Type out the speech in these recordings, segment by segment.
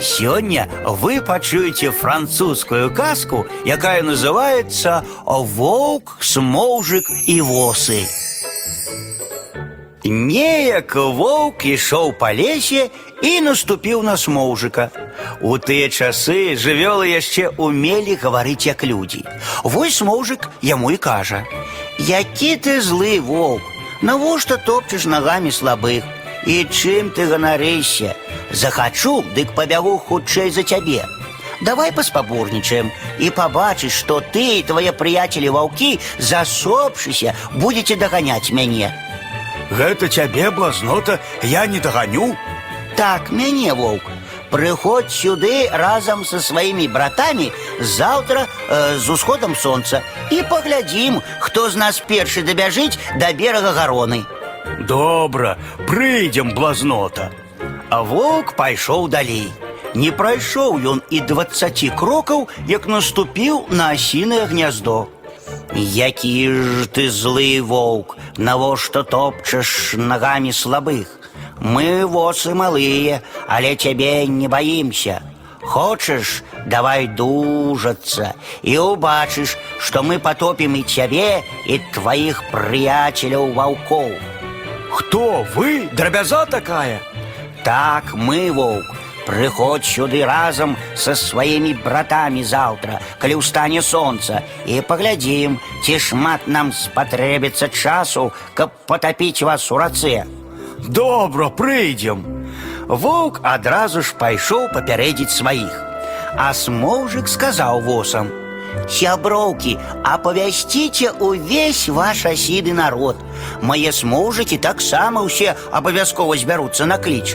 Сёння вы пачуеце французскую казку, якая называется «Воўк, смоўжык і восы». Неяк воўк ішоў па лесе і наступіў на смоўжыка. У тыя часы жывёлы яшчэ умелі гаварыць як людзі. Вось смоўжык яму і кажа: « Які ты злы воўк, навошта топчаш нагамі слабых? І чым ты ганарыся? Захачу, дык пабягу хутчэй за цябе. Давай паспаборнічаем і пабачыш, што ты і твае прыяцелі ваўкі, засопшыся, будзеце даганяць мяне. Гэта цябе, блазнота, я не даганю. Так, мяне воўк. Прыходзь сюды разам са сваімі братамі заўтра э, з усходам сонца і паглядзім, хто з нас першы дабяжыць да берага гароны. Добра, прыйдзем, блазнота. А воўк пайшоў далей. Не прайшоў ён і дваццаці крокаў, як наступіў на асінае гняздо. Які ж ты злы воўк, навошта топчаш нагамі слабых? Мы восы малыя, але цябе не баімся. Хочаш, давай дужацца і ўбачыш, што мы патопім і цябе і тваіх прыяцеляў ваўкоў. Хто вы, драбяза такая? Так, мы, воўк, прыходзь сюды разам са сваімі братамі заўтра, калі ўстане сонца, і паглядзім, ці шмат нам спатрэбіцца часу, каб патапіць вас у рацэ. Добра, прыйдзем. Воўк адразу ж пайшоў папярэдзіць сваіх. А смоўжык сказаў восам: « Сяброўкі, апавясціце ўвесь ваш асіды народ. Мае смоўжыкі таксама ўсе абавязкова збяруцца на кліч.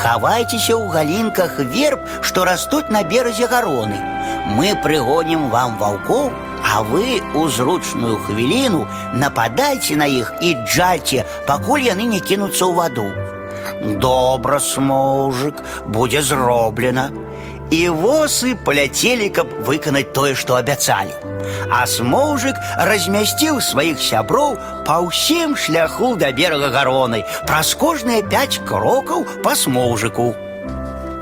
Хавайцеся ў галінках верб, што растуць на беразе гароны. Мы прыгонім вам ваўкоў, а вы у зручную хвіліну нападайце на іх і джальце, пакуль яны не кінуцца ў ваду. Добра, смоўжык, будзе зроблена. І восы паляцелі, каб выканаць тое, што абяцалі. А смоўжык размясціў сваіх сяброў па ўсім шляху да берага гароны, праз кожныя пяць крокаў па смоўжыку.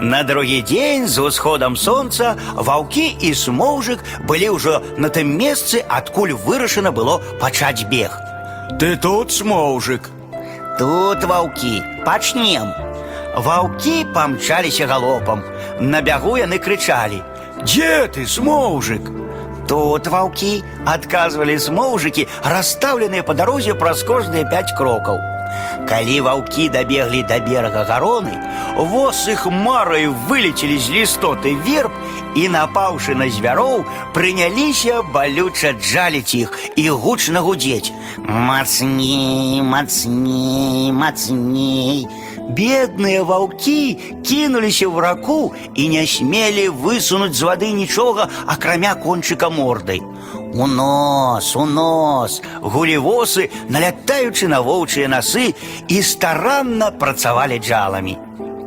На другі дзень з усходам сонца ваўкі і смоўжык былі ўжо на тым месцы, адкуль вырашана было пачаць бег. Ты тут, смоўжык. Тут ваўкі, пачнем. Ваўкі памчаліся галопам. На бягу яны крычалі: Дзе ты, смоўжык? Тут ваўкі адказвалі смоўжыкі, расстаўленыя па дарозе праз кожныя пяць крокаў. Калі ваўкі дабеглі да берага гароны, восы хмарай вылецелі з лістоты верб і, напаўшы на звяроў, прыняліся балюча джаліць іх і гучна гудзець: Мацней, мацней, мацней. Бедныя ваўкі кінуліся ў раку і не смелі высунуць з вады нічога, акрамя кончыка мордай. У нос, у нос, гулівосы, налятаючы на воўчыя насы і старанна працавалі джаламі.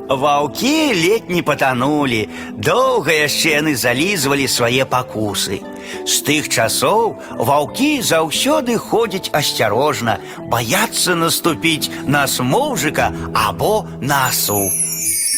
Ваўкі ледь не патанулі, доўга яшчэ яны залізвалі свае пакусы. З тых часоў ваўкі заўсёды ходзяць асцярожна, баяцца наступіць на смоўжыка або насу.